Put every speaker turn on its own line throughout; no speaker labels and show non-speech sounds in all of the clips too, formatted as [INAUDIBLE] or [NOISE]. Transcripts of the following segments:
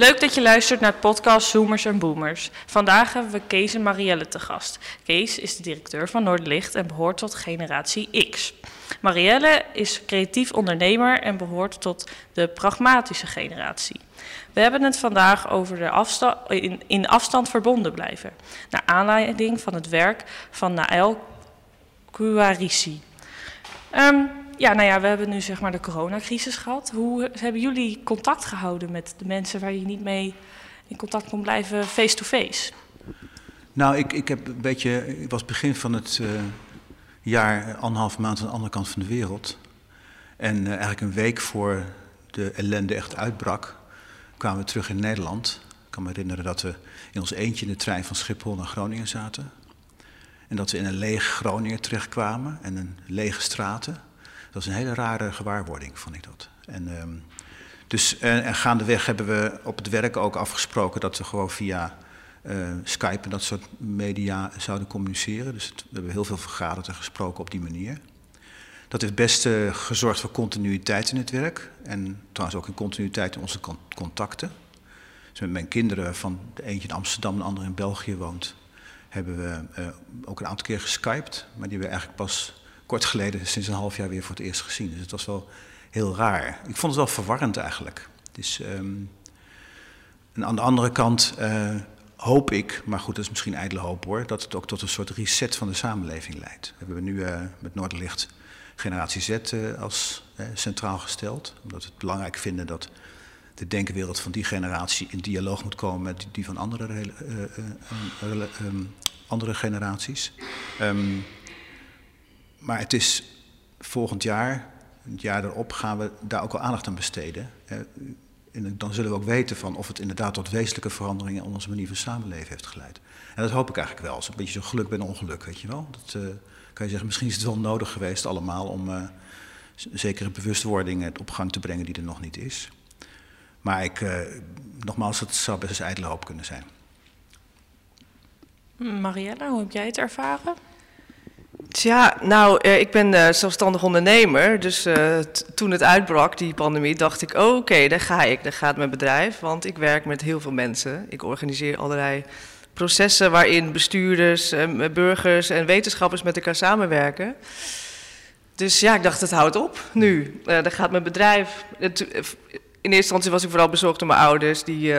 Leuk dat je luistert naar het podcast Zoomers en Boomers. Vandaag hebben we Kees en Marielle te gast. Kees is de directeur van Noorderlicht en behoort tot generatie X. Marielle is creatief ondernemer en behoort tot de pragmatische generatie. We hebben het vandaag over de afstand, in, afstand verbonden blijven. Naar aanleiding van het werk van Naël Kouarissi. Um, ja, nou ja, we hebben nu zeg maar de coronacrisis gehad. Hoe hebben jullie contact gehouden met de mensen waar je niet mee in contact kon blijven face-to-face?
Nou, ik, ik heb een beetje. Was begin van het uh, jaar anderhalf maand aan de andere kant van de wereld. En uh, eigenlijk een week voor de ellende echt uitbrak, kwamen we terug in Nederland. Ik kan me herinneren dat we in ons eentje in de trein van Schiphol naar Groningen zaten. En dat we in een leeg Groningen terechtkwamen en een lege straten. Dat is een hele rare gewaarwording, vond ik dat. En, um, dus, en, en, gaandeweg hebben we op het werk ook afgesproken dat we gewoon via uh, Skype en dat soort media zouden communiceren. Dus we hebben heel veel vergaderd en gesproken op die manier. Dat heeft best uh, gezorgd voor continuïteit in het werk. En trouwens ook in continuïteit in onze contacten. Dus met mijn kinderen, van de eentje in Amsterdam en de andere in België woont, hebben we uh, ook een aantal keer geskyped. Maar die hebben we eigenlijk pas kort geleden, sinds een half jaar weer voor het eerst gezien. Dus het was wel heel raar. Ik vond het wel verwarrend eigenlijk. Dus, en aan de andere kant uh, hoop ik, maar goed, dat is misschien ijdele hoop hoor, dat het ook tot een soort reset van de samenleving leidt. We hebben nu uh, met Noorderlicht generatie Z uh, als centraal gesteld, omdat we het belangrijk vinden dat de denkwereld van die generatie in dialoog moet komen met die van andere, andere generaties. Um, maar het is volgend jaar, het jaar erop, gaan we daar ook wel aandacht aan besteden. En dan zullen we ook weten van of het inderdaad tot wezenlijke veranderingen in onze manier van samenleven heeft geleid. En dat hoop ik eigenlijk wel. Het is een beetje zo'n geluk bij ongeluk, weet je wel. Dat uh, kan je zeggen, misschien is het wel nodig geweest allemaal om uh, zekere bewustwording op gang te brengen die er nog niet is. Maar ik, uh, nogmaals, het zou best eens ijdele hoop kunnen zijn.
Mariella, hoe heb jij het ervaren?
Tja, nou, eh, ik ben uh, zelfstandig ondernemer. Dus uh, toen het uitbrak, die pandemie, dacht ik: oh, oké, daar ga ik. Daar gaat mijn bedrijf. Want ik werk met heel veel mensen. Ik organiseer allerlei processen waarin bestuurders, burgers en wetenschappers met elkaar samenwerken. Dus ja, ik dacht: het houdt op nu. daar gaat mijn bedrijf. In eerste instantie was ik vooral bezorgd door mijn ouders, die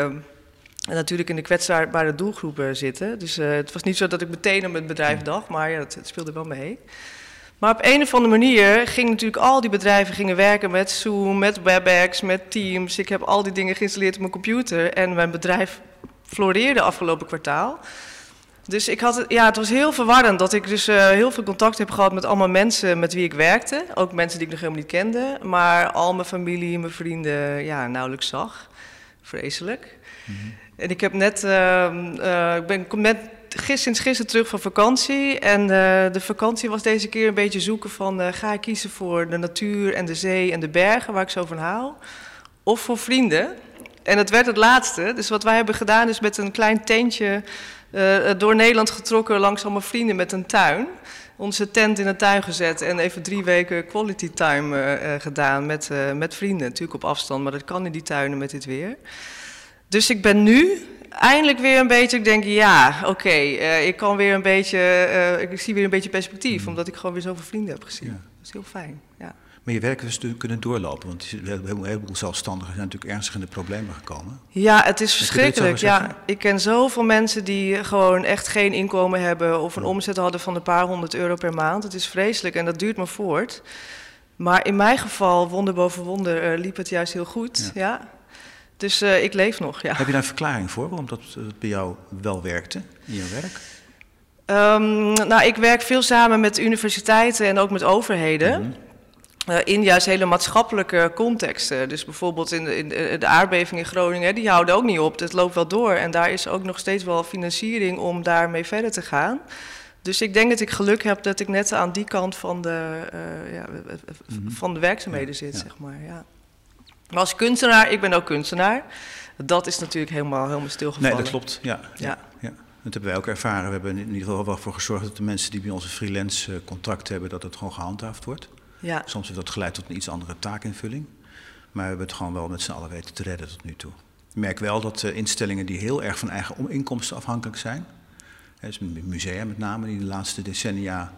en natuurlijk in de kwetsbare doelgroepen zitten. Dus uh, het was niet zo dat ik meteen aan mijn bedrijf dacht, maar ja, het, het, speelde wel mee. Maar op een of andere manier gingen natuurlijk al die bedrijven gingen werken met Zoom, met WebEx, met Teams. Ik heb al die dingen geïnstalleerd op mijn computer en mijn bedrijf floreerde afgelopen kwartaal. Dus ik had, ja, het was heel verwarrend dat ik dus uh, heel veel contact heb gehad met allemaal mensen met wie ik werkte. Ook mensen die ik nog helemaal niet kende. Maar al mijn familie, mijn vrienden, ja, nauwelijks zag. Vreselijk. Mm -hmm. En ik heb net, uh, ik ben, net gis, sinds gisteren terug van vakantie. En uh, de vakantie was deze keer een beetje zoeken van... Uh, ga ik kiezen voor de natuur en de zee en de bergen, waar ik zo van hou? Of voor vrienden? En het werd het laatste. Dus wat wij hebben gedaan is met een klein tentje... door Nederland getrokken langs allemaal vrienden met een tuin. Onze tent in een tuin gezet en even drie weken quality time gedaan met, met vrienden. Natuurlijk op afstand, maar dat kan in die tuinen met dit weer. Dus ik ben nu eindelijk weer een beetje, ik denk ja, oké, okay, uh, ik kan weer een beetje, uh, ik zie weer een beetje perspectief, omdat ik gewoon weer zoveel vrienden heb gezien. Ja. Dat is heel fijn, ja.
Maar je werk is kunnen doorlopen, want een heleboel zelfstandigen zijn natuurlijk ernstig in de problemen gekomen.
Ja, het is verschrikkelijk. Ja, ik ken zoveel mensen die gewoon echt geen inkomen hebben of een omzet hadden van een paar honderd euro per maand. Het is vreselijk en dat duurt maar voort. Maar in mijn geval, wonder boven wonder, uh, liep het juist heel goed. Ja. ja. Dus uh, ik leef nog, ja.
Heb je daar een verklaring voor waarom dat bij jou wel werkte in jouw werk?
Um, nou, ik werk veel samen met universiteiten en ook met overheden. Mm -hmm. uh, in juist hele maatschappelijke contexten. Dus bijvoorbeeld in de, in de aardbeving in Groningen, die houden ook niet op. Het loopt wel door. En daar is ook nog steeds wel financiering om daarmee verder te gaan. Dus ik denk dat ik geluk heb dat ik net aan die kant van de, uh, ja, -hmm. van de werkzaamheden ja, zit, ja. zeg maar. Ja. Maar als kunstenaar, ik ben ook kunstenaar. Dat is natuurlijk helemaal, helemaal stilgevallen.
Nee, dat klopt. Ja, ja. ja. Dat hebben wij ook ervaren. We hebben in ieder geval wel voor gezorgd dat de mensen die bij onze freelance eh, contract hebben, dat het gewoon gehandhaafd wordt. Ja. Soms heeft dat geleid tot een iets andere taakinvulling. Maar we hebben het gewoon wel met z'n allen weten te redden tot nu toe. Ik merk wel dat uh, instellingen die heel erg van eigen inkomsten afhankelijk zijn, hè, dus musea met name, die de laatste decennia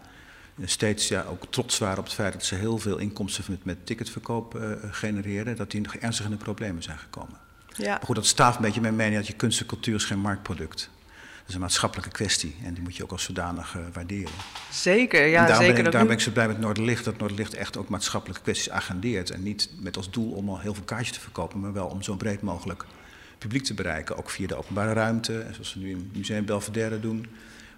steeds ja, ook trots waren op het feit dat ze heel veel inkomsten met, met ticketverkoop uh, genereren, dat die ernstig in de problemen zijn gekomen. Ja. Maar goed, dat staat een beetje mijn mening dat je kunst en cultuur is geen marktproduct. Dat is een maatschappelijke kwestie en die moet je ook als zodanig uh, waarderen.
Zeker, ja,
en
zeker.
Ben ik, daarom ben ik zo blij met Noorderlicht, dat Noorderlicht echt ook maatschappelijke kwesties agendeert. En niet met als doel om al heel veel kaartjes te verkopen, maar wel om zo breed mogelijk publiek te bereiken. Ook via de openbare ruimte, zoals we nu in het Museum Belvedere doen.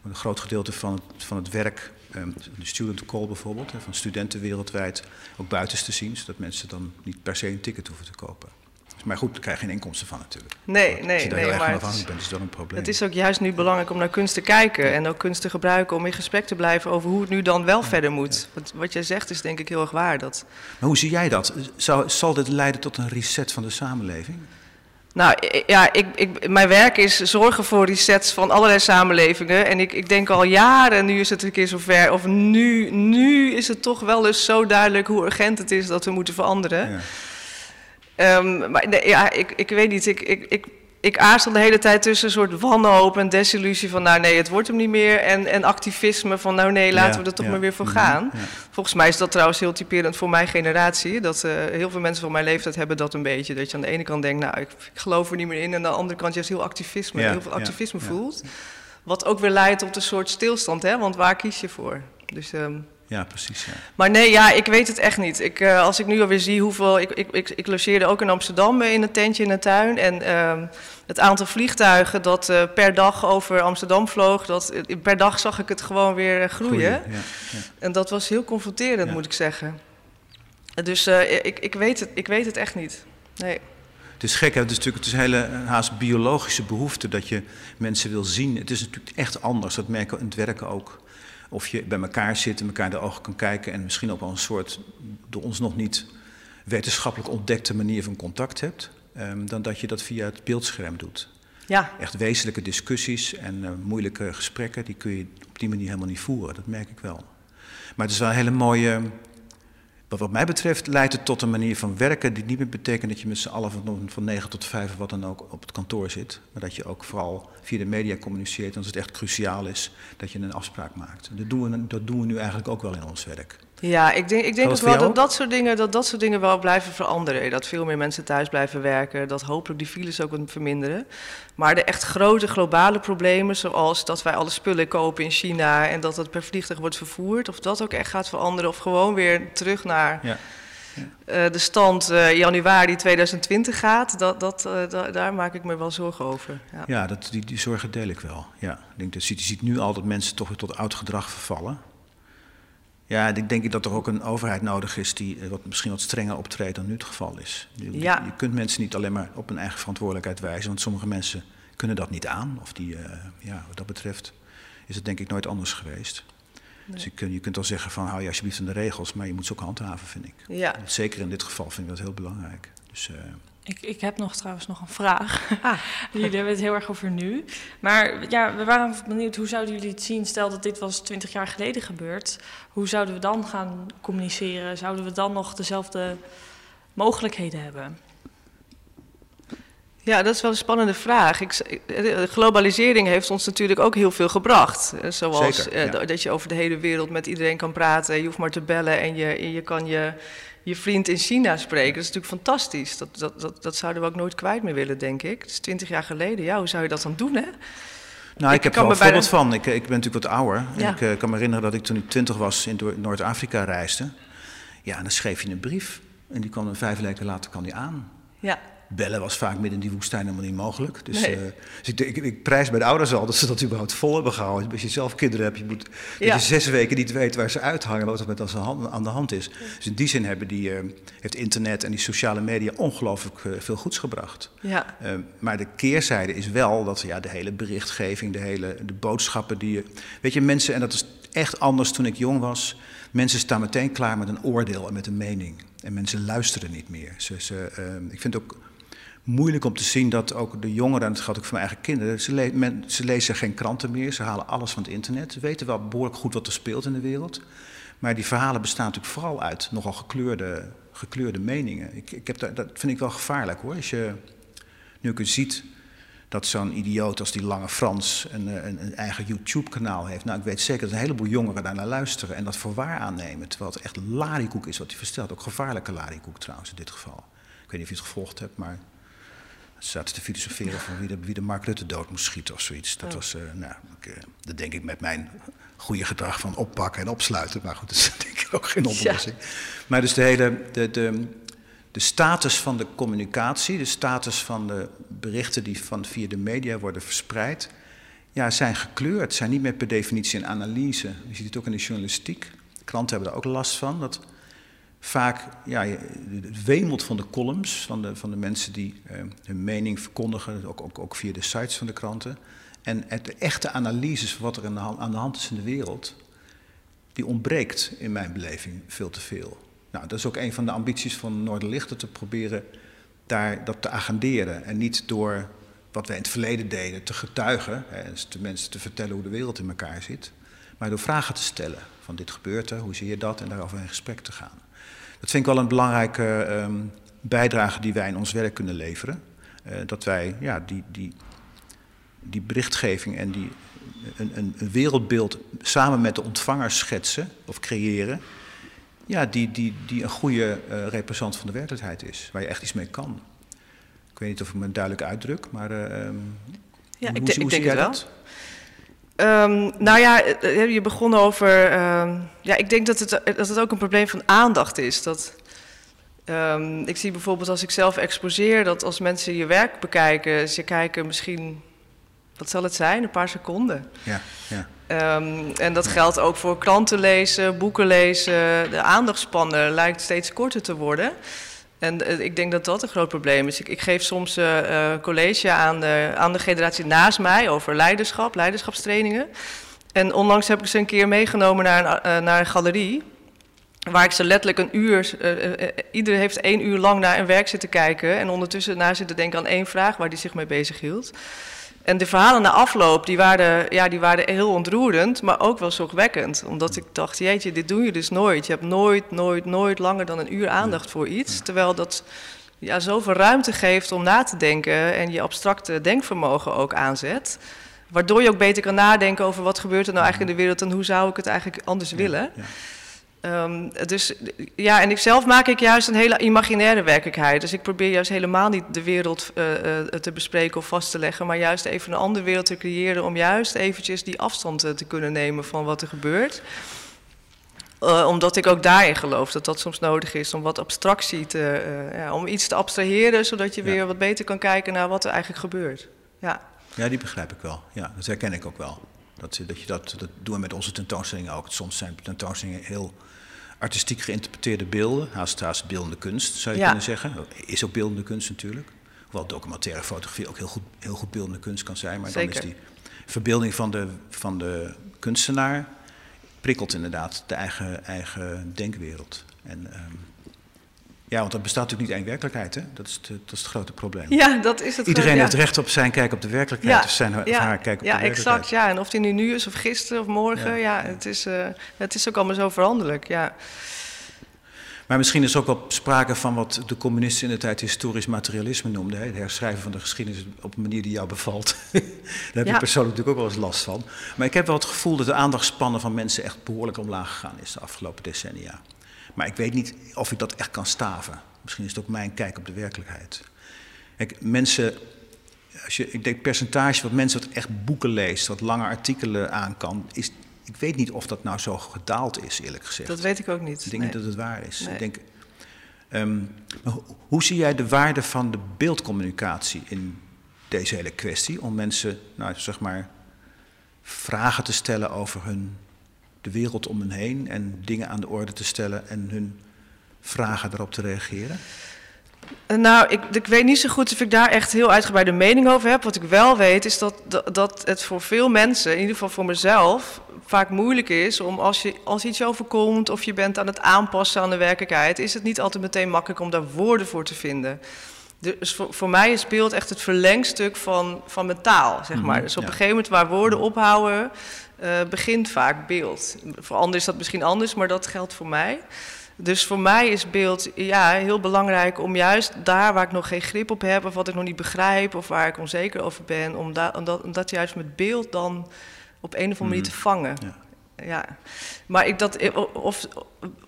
Een groot gedeelte van het, van het werk, ehm, de student call bijvoorbeeld, van studenten wereldwijd, ook buiten te zien, zodat mensen dan niet per se een ticket hoeven te kopen. Maar goed, daar krijg je geen inkomsten van natuurlijk.
Nee, nee,
Als je daar
nee.
heel erg afhankelijk bent, is dat een probleem.
het is ook juist nu belangrijk om naar kunst te kijken en ook kunst te gebruiken om in gesprek te blijven over hoe het nu dan wel verder moet. Wat, wat jij zegt is denk ik heel erg waar. Dat,
Maar hoe zie jij dat? Zal dit leiden tot een reset van de samenleving?
Nou ja, ik, ik, mijn werk is zorgen voor resets van allerlei samenlevingen. En ik, ik denk al jaren, nu is het een keer zover. Of nu, nu is het toch wel eens zo duidelijk hoe urgent het is dat we moeten veranderen.
Ja.
Ehm, maar nee, ja, ik, ik weet niet. Ik, ik, ik, ik aarzel de hele tijd tussen een soort wanhoop en desillusie van... nou nee, het wordt hem niet meer. En, en activisme van nou nee, laten
Ja,
we er toch
ja.
maar weer voor
Mhm,
gaan.
ja.
Volgens mij is dat trouwens heel typerend voor mijn generatie. Dat eh, heel veel mensen van mijn leeftijd hebben dat een beetje. Dat je aan de ene kant denkt, nou ik, ik geloof er niet meer in. En aan de andere kant juist heel activisme, heel veel activisme voelt. Wat ook weer leidt tot een soort stilstand, hè? Want waar kies je voor? Dus... ehm,
Ja, precies. Ja.
maar nee, ja, ik weet het echt niet. Ik, eh, als ik nu alweer zie hoeveel. Ik, ik, ik, ik logeerde ook in Amsterdam eh, in een tentje in een tuin. En ehm, het aantal vliegtuigen dat eh, per dag over Amsterdam vloog, dat, per dag zag ik het gewoon weer groeien.
Ja, ja.
En dat was heel confronterend, moet ik zeggen. Dus ik, ik, weet het, ik weet het echt niet. Nee.
Het is gek, hè? het is natuurlijk het is een hele haast biologische behoefte dat je mensen wil zien. Het is natuurlijk echt anders, dat merken we in het werken ook. Of je bij elkaar zit en elkaar in de ogen kan kijken en misschien ook wel een soort, door ons nog niet wetenschappelijk ontdekte manier van contact hebt, ehm, dan dat je dat via het beeldscherm doet.
Ja,
Echt wezenlijke discussies en eh, moeilijke gesprekken, die kun je op die manier helemaal niet voeren, dat merk ik wel. Maar het is wel een hele mooie, wat, wat mij betreft leidt het tot een manier van werken die niet meer betekent dat je met z'n allen van, van 9 tot 5 of wat dan ook op het kantoor zit. Maar dat je ook vooral via de media communiceert als het echt cruciaal is dat je een afspraak maakt. Dat doen we, dat doen we nu eigenlijk ook wel in ons werk.
Ja ik denk, ik denk
voor
wel dat dat, soort dingen, dat dat soort dingen wel blijven veranderen. Dat veel meer mensen thuis blijven werken. Dat hopelijk die files ook wat verminderen. Maar de echt grote globale problemen, zoals dat wij alle spullen kopen in China en dat het per vliegtuig wordt vervoerd, of dat ook echt gaat veranderen, of gewoon weer terug naar
Ja.
eh, de stand eh, januari 2020 gaat, dat, dat, eh, da- daar maak ik me wel zorgen over. Ja.
Ja, dat, die, die zorgen deel ik wel. Ja, ik denk dat je ziet nu al dat mensen toch weer tot oud gedrag vervallen. Ja, ik denk dat er ook een overheid nodig is die eh, wat, misschien wat strenger optreedt dan nu het geval is. Je,
Ja.
je kunt mensen niet alleen maar op hun eigen verantwoordelijkheid wijzen, want sommige mensen kunnen dat niet aan. Of die, eh, ja, wat dat betreft is het denk ik nooit anders geweest. Dus je kunt, je kunt wel zeggen van hou je alsjeblieft aan de regels, maar je moet ze ook handhaven, vind ik.
Ja.
Zeker in dit geval vind ik dat heel belangrijk. Dus, eh,
Ik, ik heb nog trouwens nog een vraag.
Ah. [LAUGHS]
Jullie hebben het heel erg over nu. Maar ja, we waren benieuwd, hoe zouden jullie het zien? Stel dat dit was 20 jaar geleden gebeurd. Hoe zouden we dan gaan communiceren? Zouden we dan nog dezelfde mogelijkheden hebben?
Ja, dat is wel een spannende vraag. Ik, de globalisering heeft ons natuurlijk ook heel veel gebracht. Eh, Zoals
Zeker,
eh,
ja.
dat je over de hele wereld met iedereen kan praten. Je hoeft maar te bellen en je, je kan je, je vriend in China spreken. Dat is natuurlijk fantastisch. Dat, dat, dat, dat zouden we ook nooit kwijt meer willen, denk ik. Het is twintig jaar geleden. Ja, hoe zou je dat dan doen, hè?
Nou, ik,
Ik
heb er wel een
bijna-
voorbeeld van. Ik, ik ben natuurlijk wat ouder. En ik eh, kan me herinneren dat ik toen ik twintig was in Noord-Afrika reisde. Ja, en dan schreef je een brief. En die kwam dan vijf weken later kan die aan.
Ja,
Bellen was vaak midden in die woestijn helemaal niet mogelijk. Dus,
Nee.
eh, dus ik, ik, ik prijs bij de ouders al dat ze dat überhaupt vol hebben gehouden. Als je zelf kinderen hebt, je moet
Ja.
je zes weken niet weet waar ze uithangen, wat er met als aan aan de hand is. Dus in die zin hebben die, eh, heeft internet en die sociale media ongelooflijk eh, veel goeds gebracht.
ja,
maar de keerzijde is wel dat ja, de hele berichtgeving, de hele de boodschappen die je. Weet je, mensen, en dat is echt anders toen ik jong was. Mensen staan meteen klaar met een oordeel en met een mening. En mensen luisteren niet meer. Ze, ze, eh, ik vind ook moeilijk om te zien dat ook de jongeren, en dat geldt ook voor mijn eigen kinderen, ze, ze lezen geen kranten meer, ze halen alles van het internet. Ze weten wel behoorlijk goed wat er speelt in de wereld. Maar die verhalen bestaan natuurlijk vooral uit nogal gekleurde, gekleurde meningen. Ik, ik heb dat vind ik wel gevaarlijk hoor. Als je Nu ik ziet dat zo'n idioot als die Lange Frans een, een, een eigen YouTube-kanaal heeft. Nou, ik weet zeker dat een heleboel jongeren daar naar luisteren en dat voor waar aannemen. Terwijl het echt larikoek is wat hij verstelt. Ook gevaarlijke larikoek trouwens in dit geval. Ik weet niet of je het gevolgd hebt, maar zaten te filosoferen van wie de, wie de Mark Rutte dood moest schieten of zoiets. Dat was, uh, nou, ik, uh, dat denk ik met mijn goede gedrag van oppakken en opsluiten. Maar goed, dat is [LAUGHS] denk ik ook geen oplossing. Ja. Maar dus de hele, de, de, de status van de communicatie, de status van de berichten die van, via de media worden verspreid, ja, zijn gekleurd, zijn niet meer per definitie een analyse. Je ziet het ook in de journalistiek. Kranten hebben er ook last van. Dat vaak ja, het wemelt van de columns, van de, van de mensen die eh, hun mening verkondigen, ook, ook, ook, via de sites van de kranten. En de echte analyses van wat er aan de, hand, aan de hand is in de wereld, die ontbreekt in mijn beleving veel te veel. Nou, dat is ook een van de ambities van Noorderlichten, te proberen daar dat te agenderen. En niet door wat wij in het verleden deden te getuigen, hè, dus de mensen te vertellen hoe de wereld in elkaar zit, maar door vragen te stellen. Van dit gebeurt er, hoe zie je dat? En daarover in gesprek te gaan. Dat vind ik wel een belangrijke um, bijdrage die wij in ons werk kunnen leveren. Uh, dat wij ja, die, die, die berichtgeving en die, een, een, een, wereldbeeld samen met de ontvangers schetsen of creëren. Ja, die, die, die een goede uh, representant van de werkelijkheid is, waar je echt iets mee kan. Ik weet niet of ik me duidelijk uitdruk, maar uh,
ja,
hoe,
ik,
hoe
ik denk
dat?
Um, nou ja, je begon over. Um, ja, ik denk dat het, dat het ook een probleem van aandacht is. Dat, um, ik zie bijvoorbeeld als ik zelf exposeer, dat als mensen je werk bekijken, ze kijken misschien, wat zal het zijn, een paar seconden.
Ja, ja.
en dat geldt ook voor kranten lezen, boeken lezen. De aandachtspannen lijkt steeds korter te worden. En uh, ik denk dat dat een groot probleem is. Ik, ik geef soms uh, uh, college aan de, aan de generatie naast mij over leiderschap, leiderschapstrainingen. En onlangs heb ik ze een keer meegenomen naar een, naar een galerie. Waar ik ze letterlijk een uur, iedereen heeft één uur lang naar een werk zitten kijken. En ondertussen naar zitten denken aan één vraag waar die zich mee bezig hield. En de verhalen na afloop, die waren, ja, die waren heel ontroerend, maar ook wel zorgwekkend. Omdat ik dacht, jeetje, dit doe je dus nooit. Je hebt nooit, nooit, nooit langer dan een uur aandacht voor iets. Terwijl dat ja, zoveel ruimte geeft om na te denken en je abstracte denkvermogen ook aanzet. Waardoor je ook beter kan nadenken over wat gebeurt er nou eigenlijk in de wereld en hoe zou ik het eigenlijk anders willen. Ja. Um, dus ja, en ik zelf maak ik juist een hele imaginaire werkelijkheid. Dus ik probeer juist helemaal niet de wereld uh, uh, te bespreken of vast te leggen, maar juist even een andere wereld te creëren om juist eventjes die afstand uh, te kunnen nemen van wat er gebeurt. Omdat ik ook daarin geloof dat dat soms nodig is om wat abstractie te, ja, om iets te abstraheren, zodat je weer wat beter kan kijken naar wat er eigenlijk gebeurt. Ja,
ja die begrijp ik wel. Ja, dat herken ik ook wel. Dat, dat, je dat, dat doen we met onze tentoonstellingen ook. Soms zijn tentoonstellingen heel artistiek geïnterpreteerde beelden, haast, haast beeldende kunst zou je ja. kunnen zeggen. Is ook beeldende kunst natuurlijk. Hoewel documentaire fotografie ook heel goed, heel goed beeldende kunst kan zijn. Maar
Zeker.
dan is die verbeelding van de, van de kunstenaar prikkelt inderdaad de eigen, eigen denkwereld. En, um, ja, want er bestaat natuurlijk niet één werkelijkheid, hè? Dat is, het, dat is het grote probleem.
Ja, dat is het.
Iedereen heeft recht op zijn kijk op de werkelijkheid,
Ja,
of zijn of
ja,
haar kijk op
ja,
de werkelijkheid.
exact. Ja, en of die nu nu is of gisteren of morgen,
Ja,
ja,
ja.
Het, is, uh, het is ook allemaal zo veranderlijk. Ja.
Maar misschien is ook wel sprake van wat de communisten in de tijd historisch materialisme noemden. Hè? Het herschrijven van de geschiedenis op een manier die jou bevalt. [LAUGHS] Daar heb
Ja.
ik persoonlijk natuurlijk ook wel eens last van. Maar ik heb wel het gevoel dat de aandachtspannen van mensen echt behoorlijk omlaag gegaan is de afgelopen decennia. Maar ik weet niet of ik dat echt kan staven. Misschien is het ook mijn kijk op de werkelijkheid. Kijk, mensen, als je, ik denk percentage wat mensen wat echt boeken leest, wat lange artikelen aan kan, is, ik weet niet of dat nou zo gedaald is, eerlijk gezegd.
Dat weet ik ook niet.
Ik denk
nee.
niet dat het waar is.
Nee.
Ik denk, ehm, maar ho- hoe zie jij de waarde van de beeldcommunicatie in deze hele kwestie? Om mensen, nou, zeg maar, vragen te stellen over hun, de wereld om hen heen en dingen aan de orde te stellen en hun vragen daarop te reageren?
Eh, Nou, ik, ik weet niet zo goed of ik daar echt heel uitgebreide mening over heb. Wat ik wel weet is dat, dat, het voor veel mensen, in ieder geval voor mezelf, vaak moeilijk is om als, je, als iets overkomt of je bent aan het aanpassen aan de werkelijkheid, is het niet altijd meteen makkelijk om daar woorden voor te vinden. Dus voor, voor mij is beeld echt het verlengstuk van, van mijn taal, zeg maar.
Mhm,
Dus op een gegeven moment waar woorden ophouden, eh, begint vaak beeld. Voor anderen is dat misschien anders, maar dat geldt voor mij. Dus voor mij is beeld ja, heel belangrijk om juist daar waar ik nog geen grip op heb, of wat ik nog niet begrijp, of waar ik onzeker over ben, om, da om, dat, om dat juist met beeld dan op een of andere manier te vangen.
Ja.
Ja, maar ik dat, of,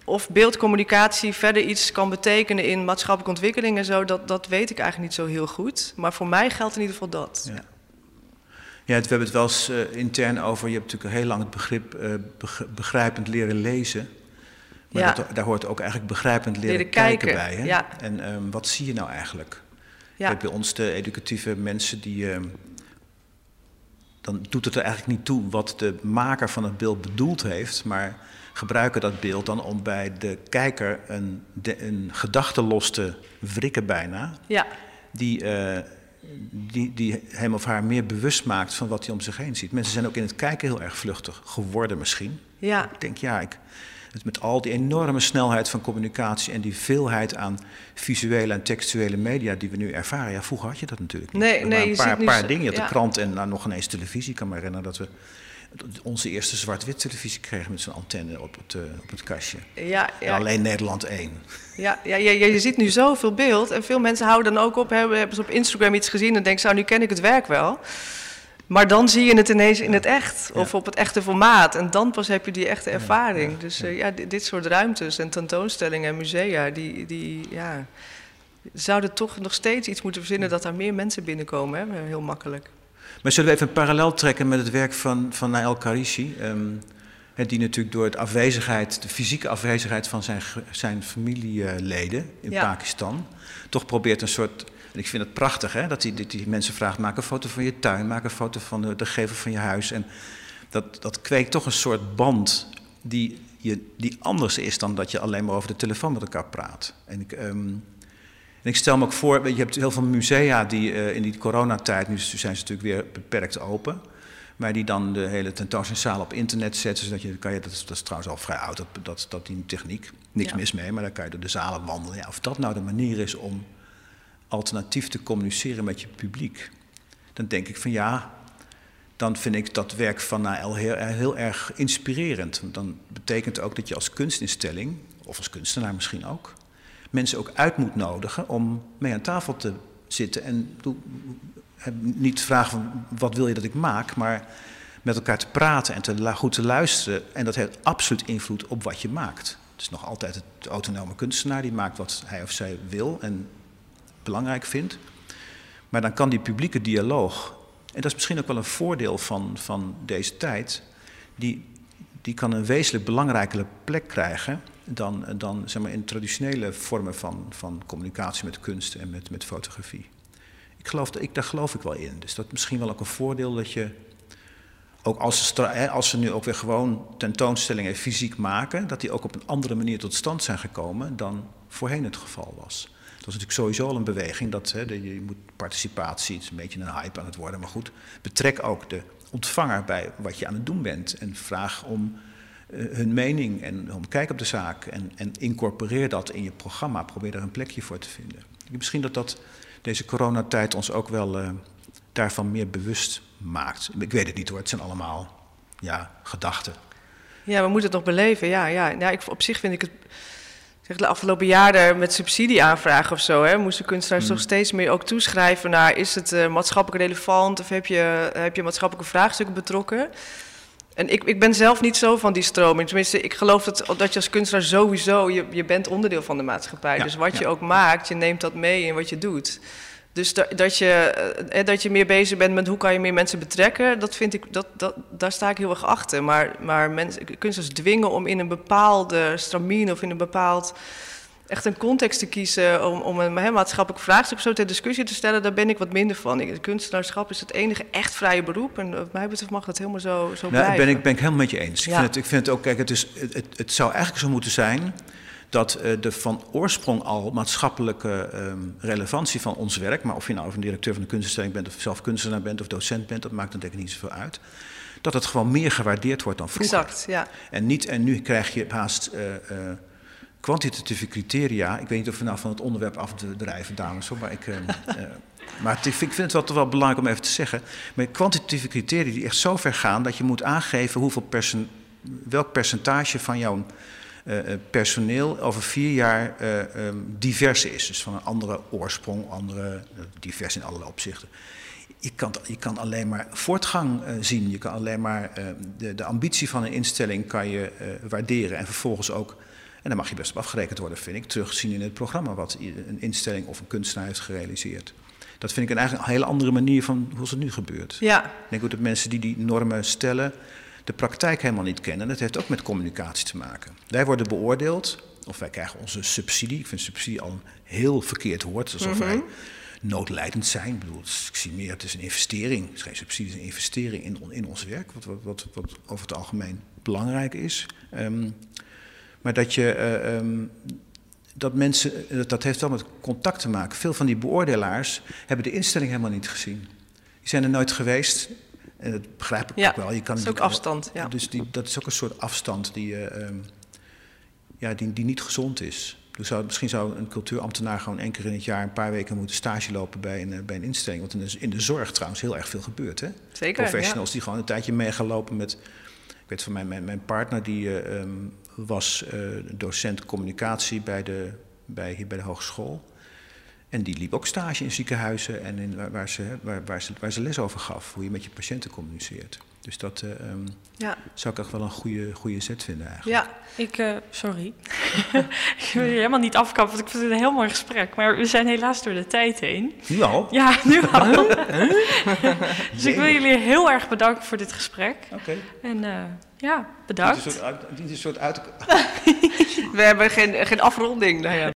of beeldcommunicatie verder iets kan betekenen in maatschappelijke ontwikkeling en zo, dat, dat weet ik eigenlijk niet zo heel goed. Maar voor mij geldt in ieder geval dat.
Ja. Ja, we hebben het wel eens uh, intern over. Je hebt natuurlijk heel lang het begrip uh, begrijpend leren lezen. Maar
Ja.
dat, daar hoort ook eigenlijk begrijpend leren,
Leren
kijken,
kijken,
bij. Hè?
ja.
En ehm, wat zie je nou eigenlijk?
Ja.
Bij ons de educatieve mensen die. ehm, dan doet het er eigenlijk niet toe wat de maker van het beeld bedoeld heeft, maar gebruiken dat beeld dan om bij de kijker een, de, een gedachte los te wrikken bijna,
Ja,
die, eh, die, die hem of haar meer bewust maakt van wat hij om zich heen ziet. Mensen zijn ook in het kijken heel erg vluchtig geworden misschien.
ja,
Ik denk, ja, ik, het met al die enorme snelheid van communicatie en die veelheid aan visuele en textuele media die we nu ervaren. Ja, vroeger had je dat natuurlijk niet.
Nee, nee, je
een paar, paar dingen.
Ja.
de krant en nou, nog ineens televisie. Ik kan me herinneren dat we onze eerste zwart-wit televisie kregen met zo'n antenne op het, eh, op het kastje.
ja, ja.
alleen Nederland 1.
Ja, ja, ja, je ziet nu zoveel beeld. En veel mensen houden dan ook op, hebben, hebben ze op Instagram iets gezien en denken, zo, nu ken ik het werk wel. Maar dan zie je het ineens in het echt, of op het echte formaat. En dan pas heb je die echte ervaring. Dus eh, ja, dit, dit soort ruimtes en tentoonstellingen en musea, die, die ja, zouden toch nog steeds iets moeten verzinnen dat daar meer mensen binnenkomen. Hè? Heel makkelijk.
Maar zullen we even een parallel trekken met het werk van, van Nael Karishi? ehm, die natuurlijk door het afwezigheid, de fysieke afwezigheid van zijn, zijn familieleden in
Ja.
Pakistan, toch probeert een soort. En ik vind het prachtig hè, dat hij die, die mensen vraagt: maak een foto van je tuin, maak een foto van de, de gevel van je huis. En dat, dat kweekt toch een soort band die, je, die anders is dan dat je alleen maar over de telefoon met elkaar praat. En ik. ehm, en ik stel me ook voor, je hebt heel veel musea die eh, in die coronatijd, nu zijn ze natuurlijk weer beperkt open, maar die dan de hele tentoonstellingszaal op internet zetten, zodat je, kan je dat, is, dat is trouwens al vrij oud, dat, dat, dat die techniek, niks
Ja.
mis mee, maar dan kan je door de zalen wandelen. Ja, of dat nou de manier is om alternatief te communiceren met je publiek, dan denk ik van ja, dan vind ik dat werk van Nael heel, heel erg inspirerend. Want dan betekent ook dat je als kunstinstelling, of als kunstenaar misschien ook, mensen ook uit moet nodigen om mee aan tafel te zitten. En niet vragen van wat wil je dat ik maak, maar met elkaar te praten en te, goed te luisteren. En dat heeft absoluut invloed op wat je maakt. Het is nog altijd het autonome kunstenaar die maakt wat hij of zij wil en belangrijk vindt. Maar dan kan die publieke dialoog, en dat is misschien ook wel een voordeel van, van deze tijd, die, die kan een wezenlijk belangrijkere plek krijgen dan, dan zeg maar, in traditionele vormen van, van communicatie met kunst en met, met fotografie. Ik geloof, ik, daar geloof ik wel in. Dus dat is misschien wel ook een voordeel dat je, ook als ze, als ze nu ook weer gewoon tentoonstellingen fysiek maken, dat die ook op een andere manier tot stand zijn gekomen dan voorheen het geval was. Dat was natuurlijk sowieso al een beweging, dat hè, je moet participatie, het is een beetje een hype aan het worden, maar goed, betrek ook de ontvanger bij wat je aan het doen bent en vraag om hun mening en om kijk op de zaak en, en incorporeer dat in je programma, probeer daar een plekje voor te vinden. Misschien dat dat deze coronatijd ons ook wel eh, daarvan meer bewust maakt. Ik weet het niet hoor, het zijn allemaal ja, gedachten.
Ja, we moeten het nog beleven. Ja, ja. ja ik, op zich vind ik het. Zeg, de afgelopen jaren met subsidieaanvragen of zo, hè, moesten kunstenaars toch steeds meer ook toeschrijven naar is het eh, maatschappelijk relevant of heb je, heb je maatschappelijke vraagstukken betrokken? En ik, ik ben zelf niet zo van die stroming. Tenminste, ik geloof dat, dat je als kunstenaar sowieso, je, je bent onderdeel van de maatschappij.
Ja,
dus wat je ook maakt, je neemt dat mee in wat je doet. Dus da- dat je, eh, dat je meer bezig bent met hoe kan je meer mensen betrekken, dat vind ik, dat, dat, daar sta ik heel erg achter. Maar, maar mensen, kunstenaars dwingen om in een bepaalde stramine of in een bepaald echt een context te kiezen om, om een hè, maatschappelijk vraagstuk zo ter discussie te stellen, daar ben ik wat minder van. Ik, kunstenaarschap is het enige echt vrije beroep en wat mij betreft mag dat helemaal zo, zo
Nou,
blijven.
ben ik ben ik helemaal met je eens. Ik, vind het, ik vind het ook, kijk, het, is, het, het, zou eigenlijk zo moeten zijn dat eh, de van oorsprong al maatschappelijke ehm, relevantie van ons werk, maar of je nou een directeur van een kunststelling bent of zelf kunstenaar bent of docent bent, dat maakt dan denk ik niet zoveel uit. Dat het gewoon meer gewaardeerd wordt dan vroeger.
Exact, ja.
En, niet, en nu krijg je haast eh, eh, kwantitatieve criteria. Ik weet niet of we nou van het onderwerp afdrijven, dames, maar ik. eh, [LAUGHS] eh, maar ik vind het wel, toch wel belangrijk om even te zeggen. Maar kwantitatieve criteria die echt zo ver gaan dat je moet aangeven hoeveel welk percentage van jouw eh, eh, personeel over vier jaar ehm, divers is. Dus van een andere oorsprong, andere, divers in allerlei opzichten. Je kan, je kan alleen maar voortgang zien. Je kan alleen maar eh, de, de ambitie van een instelling kan je waarderen. En vervolgens ook, en daar mag je best op afgerekend worden, vind ik, terugzien in het programma wat een instelling of een kunstenaar heeft gerealiseerd. Dat vind ik een, eigenlijk een hele andere manier van hoe het nu gebeurt.
Ja,
Ik denk ook dat mensen die die normen stellen, de praktijk helemaal niet kennen. Dat heeft ook met communicatie te maken. Wij worden beoordeeld, of wij krijgen onze subsidie. Ik vind subsidie al een heel verkeerd woord, alsof wij noodlijdend zijn. Ik bedoel, ik zie meer, het is een investering. Het is geen subsidie, het is een investering in, in ons werk, wat, wat, wat, wat over het algemeen belangrijk is. Ehm, maar dat je. eh, ehm, dat mensen, eh, dat heeft wel met contact te maken. Veel van die beoordelaars hebben de instelling helemaal niet gezien. Die zijn er nooit geweest. En dat begrijp ik
Ja,
ook wel. Je kan
dat is ook afstand, ja.
Dus die, dat is ook een soort afstand die, eh, ehm, ja, die, die niet gezond is. Dus zou, misschien zou een cultuurambtenaar gewoon één keer in het jaar een paar weken moeten stage lopen bij een, bij een instelling. Want in de, in de zorg trouwens heel erg veel gebeurt. Hè?
zeker.
Professionals die gewoon een tijdje mee gaan lopen met. Ik weet van mijn, mijn, partner, die eh, ehm, was eh, docent communicatie bij de, bij, hier bij de hogeschool. En die liep ook stage in ziekenhuizen en in, waar, waar, waar, ze, waar ze les over gaf, hoe je met je patiënten communiceert. Dus dat eh, ehm,
Ja,
zou ik echt wel een goede, goede zet vinden eigenlijk.
ja.
Ik, eh, sorry. [LAUGHS] ik wil je helemaal niet afkappen, want ik vind het een heel mooi gesprek. Maar we zijn helaas door de tijd heen.
Nu al?
Ja, nu al. [LAUGHS] dus ik wil jullie heel erg bedanken voor dit gesprek.
Oké.
En eh, ja,
Dit
bedankt.
is een soort uit- een soort uit,
We hebben geen, geen afronding. Nou ja.